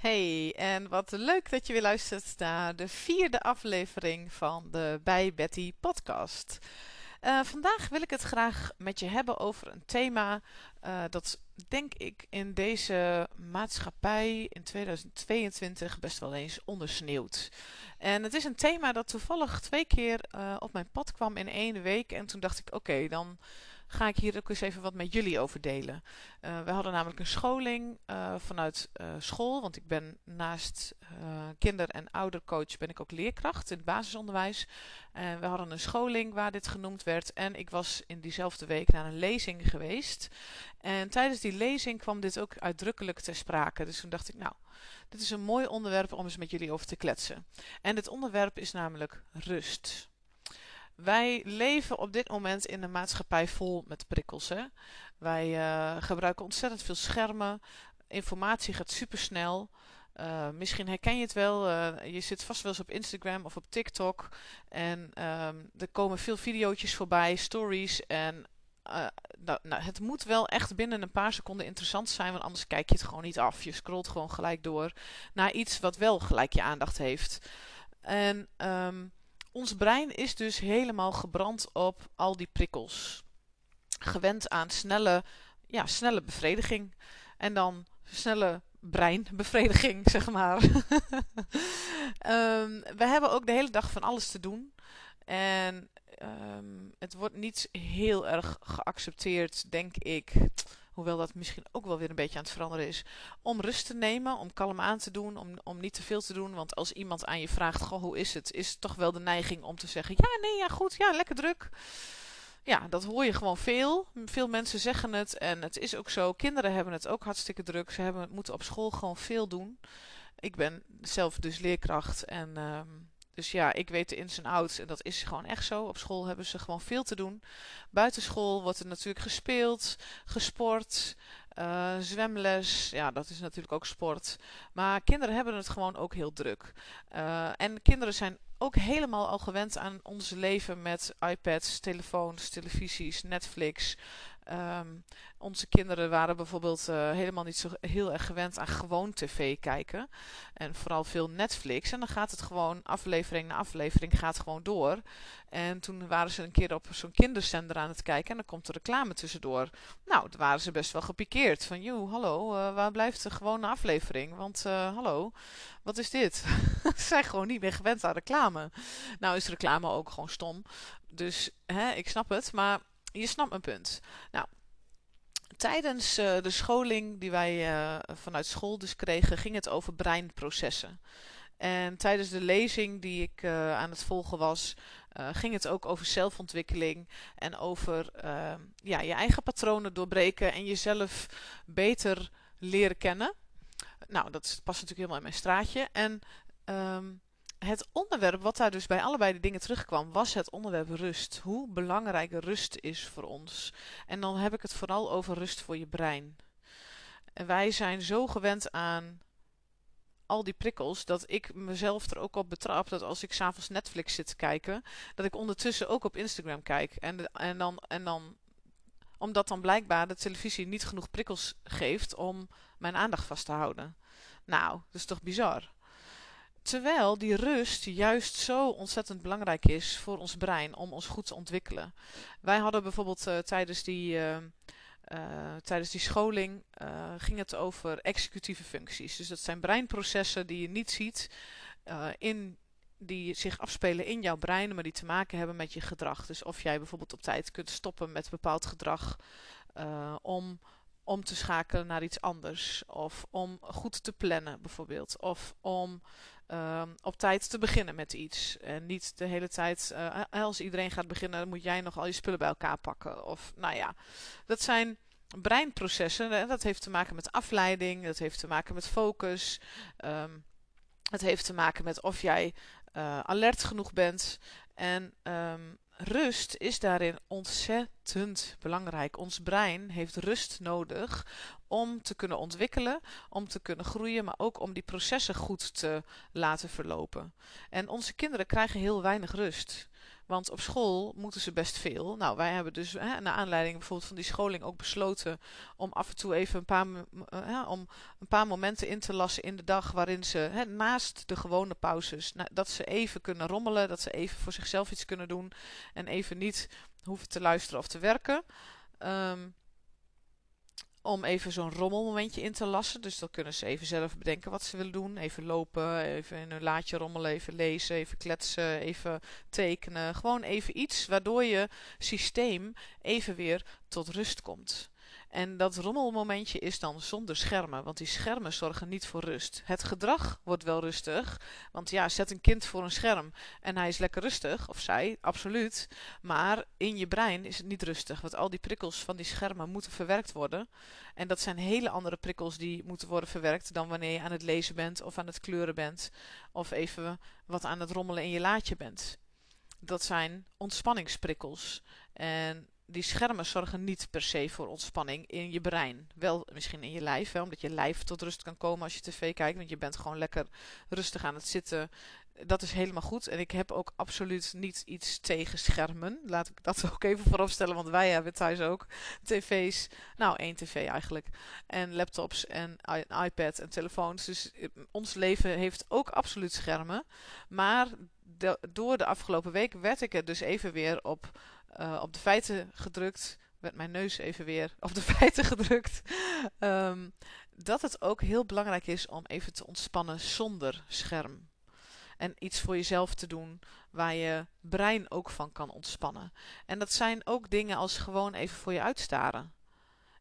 Hey, en wat leuk dat je weer luistert naar de vierde aflevering van de Bij Betty podcast. Uh, vandaag wil ik het graag met je hebben over een thema uh, dat denk ik in deze maatschappij in 2022 best wel eens ondersneeuwt. En het is een thema dat toevallig twee keer uh, op mijn pad kwam in één week. En toen dacht ik, oké, dan ga ik hier ook eens even wat met jullie over delen. Uh, we hadden namelijk een scholing uh, vanuit uh, school, want ik ben naast kinder- en oudercoach ben ik ook leerkracht in het basisonderwijs. En we hadden een scholing waar dit genoemd werd en ik was in diezelfde week naar een lezing geweest. En tijdens die lezing kwam dit ook uitdrukkelijk ter sprake. Dus toen dacht ik, nou, dit is een mooi onderwerp om eens met jullie over te kletsen. En dit onderwerp is namelijk rust. Wij leven op dit moment in een maatschappij vol met prikkels. Hè? Wij uh, gebruiken ontzettend veel schermen. Informatie gaat supersnel. Uh, misschien herken je het wel. Uh, je zit vast wel eens op Instagram of op TikTok. En um, er komen veel video's voorbij, stories. En nou, nou, het moet wel echt binnen een paar seconden interessant zijn. Want anders kijk je het gewoon niet af. Je scrolt gewoon gelijk door naar iets wat wel gelijk je aandacht heeft. En... Um, ons brein is dus helemaal gebrand op al die prikkels. Gewend aan snelle, ja, snelle bevrediging. En dan snelle breinbevrediging, zeg maar. um, we hebben ook de hele dag van alles te doen. En um, het wordt niet heel erg geaccepteerd, denk ik hoewel dat misschien ook wel weer een beetje aan het veranderen is, om rust te nemen, om kalm aan te doen, om, om niet te veel te doen. Want als iemand aan je vraagt, goh, hoe is het, is toch wel de neiging om te zeggen, ja, nee, ja, goed, ja, lekker druk. Ja, dat hoor je gewoon veel. Veel mensen zeggen het en het is ook zo. Kinderen hebben het ook hartstikke druk. Ze hebben, moeten op school gewoon veel doen. Ik ben zelf dus leerkracht en... Uh, dus ja, ik weet de ins en outs en dat is gewoon echt zo. Op school hebben ze gewoon veel te doen. Buitenschool wordt er natuurlijk gespeeld, gesport, uh, zwemles. Ja, dat is natuurlijk ook sport. Maar kinderen hebben het gewoon ook heel druk. Uh, en kinderen zijn ook helemaal al gewend aan ons leven met iPads, telefoons, televisies, Netflix. Um, onze kinderen waren bijvoorbeeld uh, helemaal niet zo heel erg gewend aan gewoon tv kijken. En vooral veel Netflix. En dan gaat het gewoon aflevering na aflevering gaat gewoon door. En toen waren ze een keer op zo'n kinderzender aan het kijken. En dan komt er reclame tussendoor. Nou, daar waren ze best wel gepikeerd. Van, joh, hallo, uh, waar blijft de gewone aflevering? Want, uh, hallo, wat is dit? ze zijn gewoon niet meer gewend aan reclame. Nou is reclame ook gewoon stom. Dus, hè, ik snap het. Maar je snapt mijn punt. Nou, tijdens uh, de scholing die wij uh, vanuit school dus kregen, ging het over breinprocessen. En tijdens de lezing die ik uh, aan het volgen was, ging het ook over zelfontwikkeling en over ja, je eigen patronen doorbreken en jezelf beter leren kennen. Nou, dat past natuurlijk helemaal in mijn straatje. En um, het onderwerp wat daar dus bij allebei de dingen terugkwam, was het onderwerp rust. Hoe belangrijk rust is voor ons. En dan heb ik het vooral over rust voor je brein. En wij zijn zo gewend aan al die prikkels, dat ik mezelf er ook op betrap dat als ik s'avonds Netflix zit te kijken, dat ik ondertussen ook op Instagram kijk. En, en, dan, en dan, omdat dan blijkbaar de televisie niet genoeg prikkels geeft om mijn aandacht vast te houden. Nou, dat is toch bizar? Terwijl die rust juist zo ontzettend belangrijk is voor ons brein om ons goed te ontwikkelen. Wij hadden bijvoorbeeld uh, tijdens, die, uh, uh, tijdens die scholing ging het over executieve functies. Dus dat zijn breinprocessen die je niet ziet, in, die zich afspelen in jouw brein, maar die te maken hebben met je gedrag. Dus of jij bijvoorbeeld op tijd kunt stoppen met bepaald gedrag om om te schakelen naar iets anders. Of om goed te plannen bijvoorbeeld. Of om uh, op tijd te beginnen met iets. En niet de hele tijd, uh, als iedereen gaat beginnen, dan moet jij nog al je spullen bij elkaar pakken. Of nou ja, dat zijn breinprocessen. Dat heeft te maken met afleiding, dat heeft te maken met focus. Um, het heeft te maken met of jij alert genoeg bent. En um, rust is daarin ontzettend belangrijk. Ons brein heeft rust nodig om te kunnen ontwikkelen, om te kunnen groeien, maar ook om die processen goed te laten verlopen. En onze kinderen krijgen heel weinig rust. Want op school moeten ze best veel. Nou, wij hebben dus hè, naar aanleiding bijvoorbeeld van die scholing ook besloten om af en toe even een paar, uh, om een paar momenten in te lassen in de dag waarin ze hè, naast de gewone pauzes, dat ze even kunnen rommelen, dat ze even voor zichzelf iets kunnen doen en even niet hoeven te luisteren of te werken. Um, om even zo'n rommelmomentje in te lassen. Dus dan kunnen ze even zelf bedenken wat ze willen doen. Even lopen, even in een laadje rommelen, even lezen, even kletsen, even tekenen. Gewoon even iets waardoor je systeem even weer tot rust komt. En dat rommelmomentje is dan zonder schermen, want die schermen zorgen niet voor rust. Het gedrag wordt wel rustig, want ja, zet een kind voor een scherm en hij is lekker rustig, of zij, absoluut. Maar in je brein is het niet rustig, want al die prikkels van die schermen moeten verwerkt worden. En dat zijn hele andere prikkels die moeten worden verwerkt dan wanneer je aan het lezen bent of aan het kleuren bent of even wat aan het rommelen in je laadje bent. Dat zijn ontspanningsprikkels. En die schermen zorgen niet per se voor ontspanning in je brein. Wel misschien in je lijf, omdat je lijf tot rust kan komen als je tv kijkt. Want je bent gewoon lekker rustig aan het zitten. Dat is helemaal goed. En ik heb ook absoluut niet iets tegen schermen. Laat ik dat ook even vooropstellen, want wij hebben thuis ook tv's. Nou, één tv eigenlijk. En laptops en iPad en telefoons. Dus eh, ons leven heeft ook absoluut schermen. Maar door de afgelopen week werd ik er dus even weer op uh, op de feiten gedrukt. Werd mijn neus even weer op de feiten gedrukt. Um, dat het ook heel belangrijk is om even te ontspannen zonder scherm. En iets voor jezelf te doen waar je brein ook van kan ontspannen. En dat zijn ook dingen als gewoon even voor je uitstaren.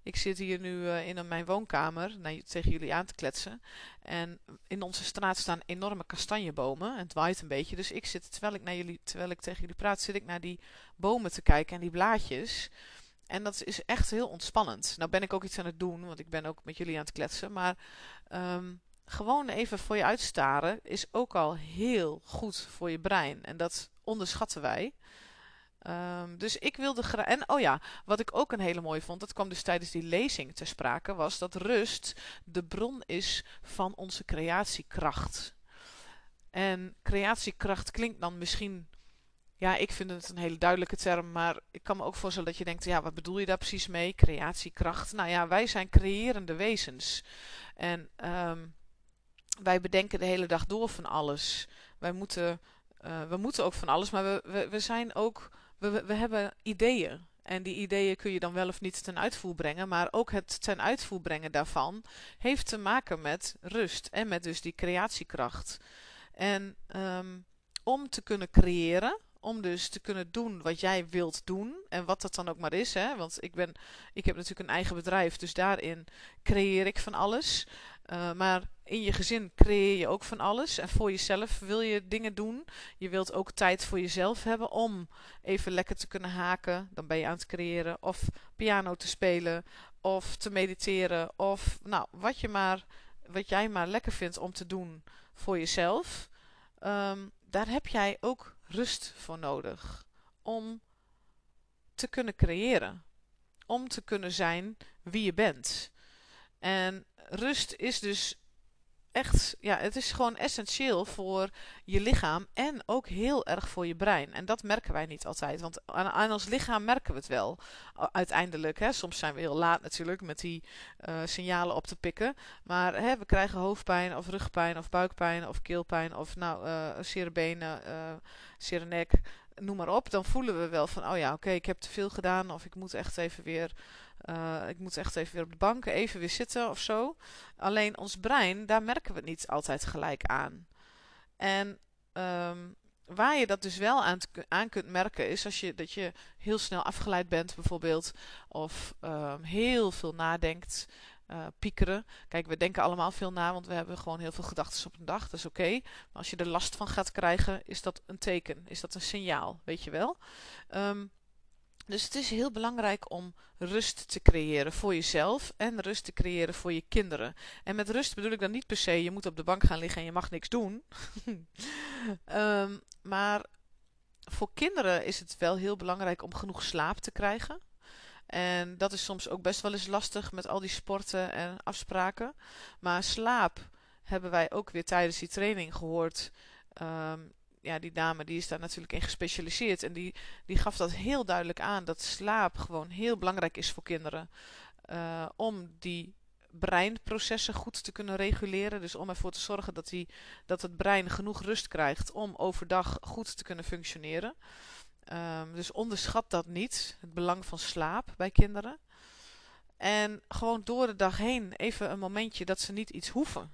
Ik zit hier nu uh, in mijn woonkamer tegen jullie aan te kletsen. En in onze straat staan enorme kastanjebomen. En het waait een beetje. Dus ik zit, terwijl ik, naar jullie, terwijl ik tegen jullie praat, zit ik naar die bomen te kijken en die blaadjes. En dat is echt heel ontspannend. Nou ben ik ook iets aan het doen, want ik ben ook met jullie aan het kletsen. Maar um, gewoon even voor je uitstaren is ook al heel goed voor je brein. En dat onderschatten wij. Um, dus ik wilde graag. En oh ja, wat ik ook een hele mooie vond, dat kwam dus tijdens die lezing ter sprake, was dat rust de bron is van onze creatiekracht. En creatiekracht klinkt dan misschien. Ja, ik vind het een hele duidelijke term, maar ik kan me ook voorstellen dat je denkt: ja, wat bedoel je daar precies mee? Creatiekracht. Nou ja, wij zijn creërende wezens. En um, wij bedenken de hele dag door van alles. Wij moeten, uh, we moeten ook van alles, maar we, we zijn ook we, we hebben ideeën. En die ideeën kun je dan wel of niet ten uitvoer brengen. Maar ook het ten uitvoer brengen daarvan heeft te maken met rust. En met dus die creatiekracht. En um, om te kunnen creëren, om dus te kunnen doen wat jij wilt doen. En wat dat dan ook maar is. Hè? Want ik, ben, ik heb natuurlijk een eigen bedrijf. Dus daarin creëer ik van alles. Uh, maar in je gezin creëer je ook van alles. En voor jezelf wil je dingen doen. Je wilt ook tijd voor jezelf hebben om even lekker te kunnen haken. Dan ben je aan het creëren. Of piano te spelen. Of te mediteren. Of nou, wat, je maar, wat jij maar lekker vindt om te doen voor jezelf. Um, daar heb jij ook rust voor nodig. Om te kunnen creëren. Om te kunnen zijn wie je bent. En rust is dus echt, ja, het is gewoon essentieel voor je lichaam en ook heel erg voor je brein. En dat merken wij niet altijd, want aan, ons lichaam merken we het wel uiteindelijk. Hè. Soms zijn we heel laat natuurlijk met die uh, signalen op te pikken. Maar hè, we krijgen hoofdpijn of rugpijn of buikpijn of keelpijn of nou, uh, zere benen, uh, nek, noem maar op. Dan voelen we wel van, oh ja, oké, ik heb te veel gedaan of ik moet echt even weer uh, ik moet echt even weer op de bank, even weer zitten of zo. Alleen ons brein, daar merken we het niet altijd gelijk aan. En um, waar je dat dus wel aan, aan, kunt merken, is als je, dat je heel snel afgeleid bent, bijvoorbeeld. Of um, heel veel nadenkt. Uh, piekeren. Kijk, we denken allemaal veel na, want we hebben gewoon heel veel gedachten op een dag. Dat is oké. Maar als je er last van gaat krijgen, is dat een teken. Is dat een signaal, weet je wel. Um, dus het is heel belangrijk om rust te creëren voor jezelf en rust te creëren voor je kinderen. En met rust bedoel ik dan niet per se je moet op de bank gaan liggen en je mag niks doen. um, maar voor kinderen is het wel heel belangrijk om genoeg slaap te krijgen. En dat is soms ook best wel eens lastig met al die sporten en afspraken. Maar slaap hebben wij ook weer tijdens die training gehoord. Um, ja, die dame die is daar natuurlijk in gespecialiseerd. En die, die gaf dat heel duidelijk aan. Dat slaap gewoon heel belangrijk is voor kinderen. Uh, om die breinprocessen goed te kunnen reguleren. Dus om ervoor te zorgen dat, die, dat het brein genoeg rust krijgt om overdag goed te kunnen functioneren. Um, dus onderschat dat niet, het belang van slaap bij kinderen. En gewoon door de dag heen even een momentje dat ze niet iets hoeven.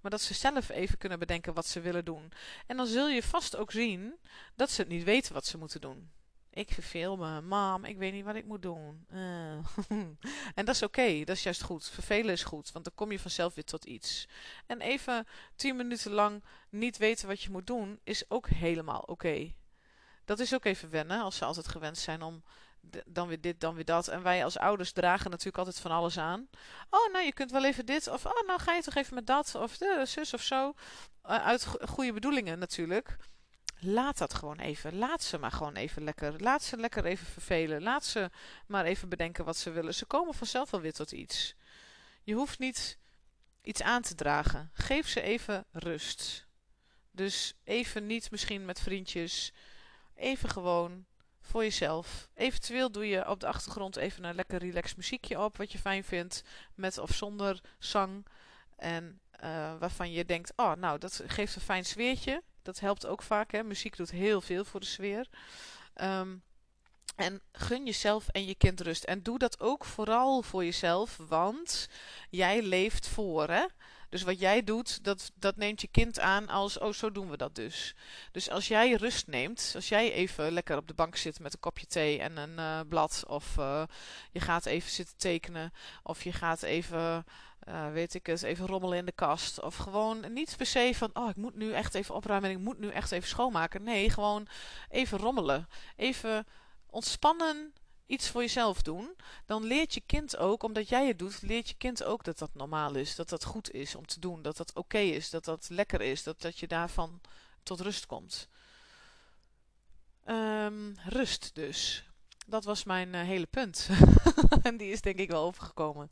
Maar dat ze zelf even kunnen bedenken wat ze willen doen. En dan zul je vast ook zien dat ze het niet weten wat ze moeten doen. Ik verveel me. Mam, ik weet niet wat ik moet doen. Uh. en dat is oké. dat is juist goed. Vervelen is goed. Want dan kom je vanzelf weer tot iets. En even tien minuten lang niet weten wat je moet doen, is ook helemaal oké. Dat is ook even wennen. Als ze altijd gewend zijn om dan weer dit, dan weer dat. En wij als ouders dragen natuurlijk altijd van alles aan. Oh, nou, je kunt wel even dit. Of, oh, nou ga je toch even met dat. Of de zus of zo. Uh, uit goede bedoelingen natuurlijk. Laat dat gewoon even. Laat ze maar gewoon even lekker. Laat ze lekker even vervelen. Laat ze maar even bedenken wat ze willen. Ze komen vanzelf wel weer tot iets. Je hoeft niet iets aan te dragen. Geef ze even rust. Dus even niet misschien met vriendjes. Even gewoon voor jezelf. Eventueel doe je op de achtergrond even een lekker relax muziekje op. Wat je fijn vindt. Met of zonder zang. En uh, waarvan je denkt, oh nou dat geeft een fijn sfeertje. Dat helpt ook vaak. Hè? Muziek doet heel veel voor de sfeer. Um, en gun jezelf en je kind rust. En doe dat ook vooral voor jezelf, want jij leeft voor. Hè? Dus wat jij doet, dat, dat neemt je kind aan als, oh zo doen we dat dus. Dus als jij rust neemt, als jij even lekker op de bank zit met een kopje thee en een uh, blad. Of uh, je gaat even zitten tekenen. Of je gaat even uh, weet ik het, even rommelen in de kast. Of gewoon niet per se van, oh, ik moet nu echt even opruimen en ik moet nu echt even schoonmaken. Nee, gewoon even rommelen. Even ontspannen iets voor jezelf doen. Dan leert je kind ook, omdat jij het doet, leert je kind ook dat dat normaal is. Dat dat goed is om te doen. Dat dat oké is. Dat dat lekker is. Dat, dat je daarvan tot rust komt. Um, rust dus dat was mijn uh, hele punt. en die is denk ik wel overgekomen.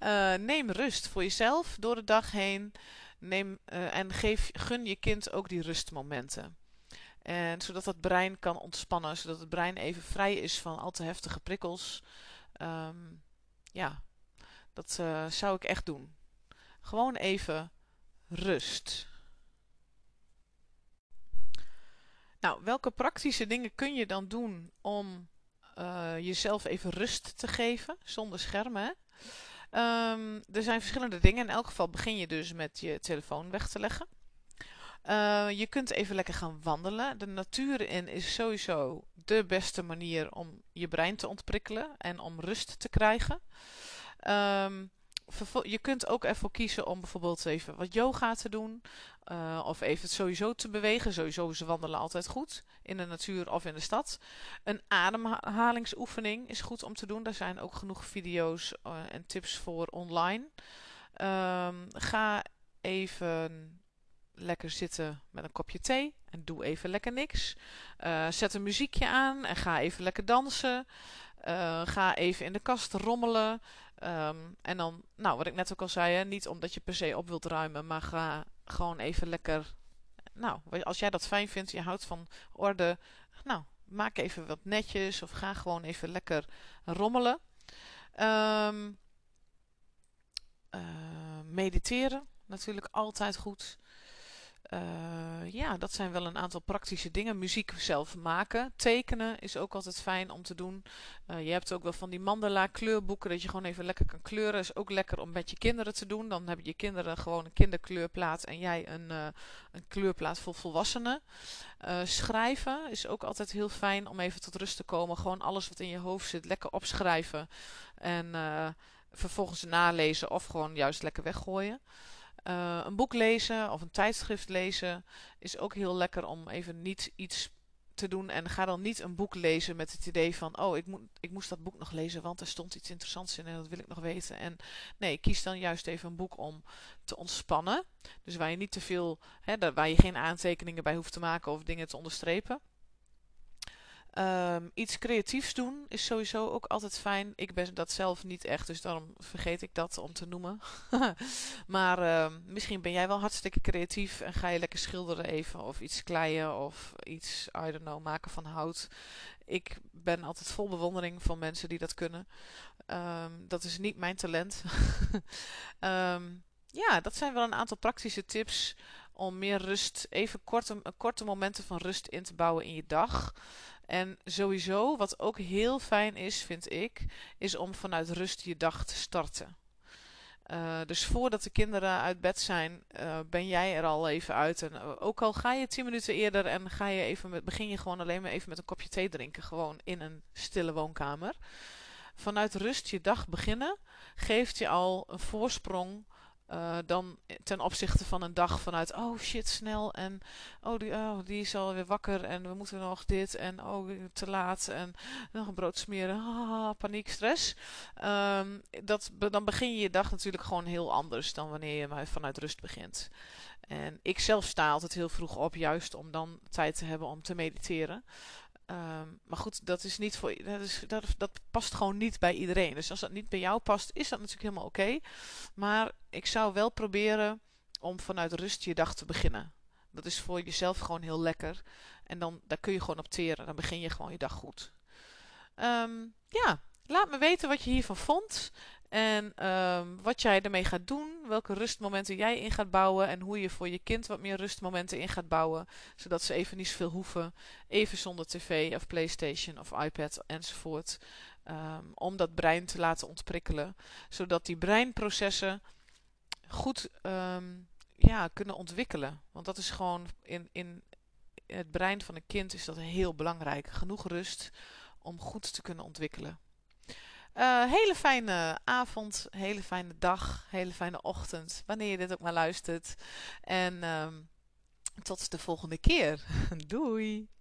Uh, neem rust voor jezelf door de dag heen. Neem, uh, en geef, gun je kind ook die rustmomenten. En zodat het brein kan ontspannen. Zodat het brein even vrij is van al te heftige prikkels. Um, ja, dat zou ik echt doen. Gewoon even rust. Nou, welke praktische dingen kun je dan doen om uh, jezelf even rust te geven, zonder schermen. Um, er zijn verschillende dingen. In elk geval begin je dus met je telefoon weg te leggen. Uh, je kunt even lekker gaan wandelen. De natuur in is sowieso de beste manier om je brein te ontprikkelen en om rust te krijgen. Um, je kunt ook ervoor kiezen om bijvoorbeeld even wat yoga te doen. Uh, of even sowieso te bewegen. Sowieso is wandelen altijd goed. In de natuur of in de stad. Een ademhalingsoefening is goed om te doen. Daar zijn ook genoeg video's uh, en tips voor online. Um, ga even lekker zitten met een kopje thee. En doe even lekker niks. Uh, zet een muziekje aan en ga even lekker dansen. ga even in de kast rommelen. Um, en dan, nou, wat ik net ook al zei, hè, niet omdat je per se op wilt ruimen, maar ga gewoon even lekker. Nou, als jij dat fijn vindt, je houdt van orde, nou, maak even wat netjes of ga gewoon even lekker rommelen. Um, uh, mediteren, natuurlijk altijd goed. Uh, ja, dat zijn wel een aantal praktische dingen. Muziek zelf maken. Tekenen is ook altijd fijn om te doen. Uh, je hebt ook wel van die mandala kleurboeken dat je gewoon even lekker kan kleuren. Is ook lekker om met je kinderen te doen. Dan hebben je kinderen gewoon een kinderkleurplaat en jij een, uh, een kleurplaat voor volwassenen. schrijven is ook altijd heel fijn om even tot rust te komen. Gewoon alles wat in je hoofd zit lekker opschrijven. En vervolgens nalezen of gewoon juist lekker weggooien. Uh, een boek lezen of een tijdschrift lezen is ook heel lekker om even niet iets te doen. En ga dan niet een boek lezen met het idee van: oh, ik, moet, ik moest dat boek nog lezen, want er stond iets interessants in en dat wil ik nog weten. En nee, kies dan juist even een boek om te ontspannen. Dus waar je niet te veel, waar je geen aantekeningen bij hoeft te maken of dingen te onderstrepen. Ehm, iets creatiefs doen is sowieso ook altijd fijn. Ik ben dat zelf niet echt, dus daarom vergeet ik dat om te noemen. maar ehm, misschien ben jij wel hartstikke creatief en ga je lekker schilderen even of iets kleien of iets, I don't know, maken van hout. Ik ben altijd vol bewondering van mensen die dat kunnen. Ehm, dat is niet mijn talent. ja, dat zijn wel een aantal praktische tips om meer rust, even korte, korte momenten van rust in te bouwen in je dag. En sowieso, wat ook heel fijn is, vind ik, is om vanuit rust je dag te starten. Uh, dus voordat de kinderen uit bed zijn, uh, ben jij er al even uit. En uh, ook al ga je tien minuten eerder en ga je even begin je gewoon alleen maar even met een kopje thee drinken. Gewoon in een stille woonkamer. Vanuit rust je dag beginnen geeft je al een voorsprong uh, dan ten opzichte van een dag vanuit, oh shit, snel. En oh die, oh, die is alweer wakker. En we moeten nog dit. En oh, te laat. En nog een brood smeren. Ah, paniek, stress. Um, dat, dan begin je je dag natuurlijk gewoon heel anders dan wanneer je vanuit rust begint. En ik zelf sta altijd heel vroeg op, juist om dan tijd te hebben om te mediteren. Um, maar goed, dat is niet voor dat, is, dat, dat past gewoon niet bij iedereen. Dus als dat niet bij jou past, is dat natuurlijk helemaal oké. Maar ik zou wel proberen om vanuit rust je dag te beginnen. Dat is voor jezelf gewoon heel lekker. En dan daar kun je gewoon opteren. Dan begin je gewoon je dag goed. Um, ja, laat me weten wat je hiervan vond. En um, wat jij ermee gaat doen, welke rustmomenten jij in gaat bouwen en hoe je voor je kind wat meer rustmomenten in gaat bouwen, zodat ze even niet zoveel hoeven, even zonder tv of playstation of iPad enzovoort, um, om dat brein te laten ontprikkelen, zodat die breinprocessen goed um, ja, kunnen ontwikkelen. Want dat is gewoon in, in het brein van een kind is dat heel belangrijk. Genoeg rust om goed te kunnen ontwikkelen. Uh, hele fijne avond, hele fijne dag, hele fijne ochtend, wanneer je dit ook maar luistert. En um, tot de volgende keer. Doei!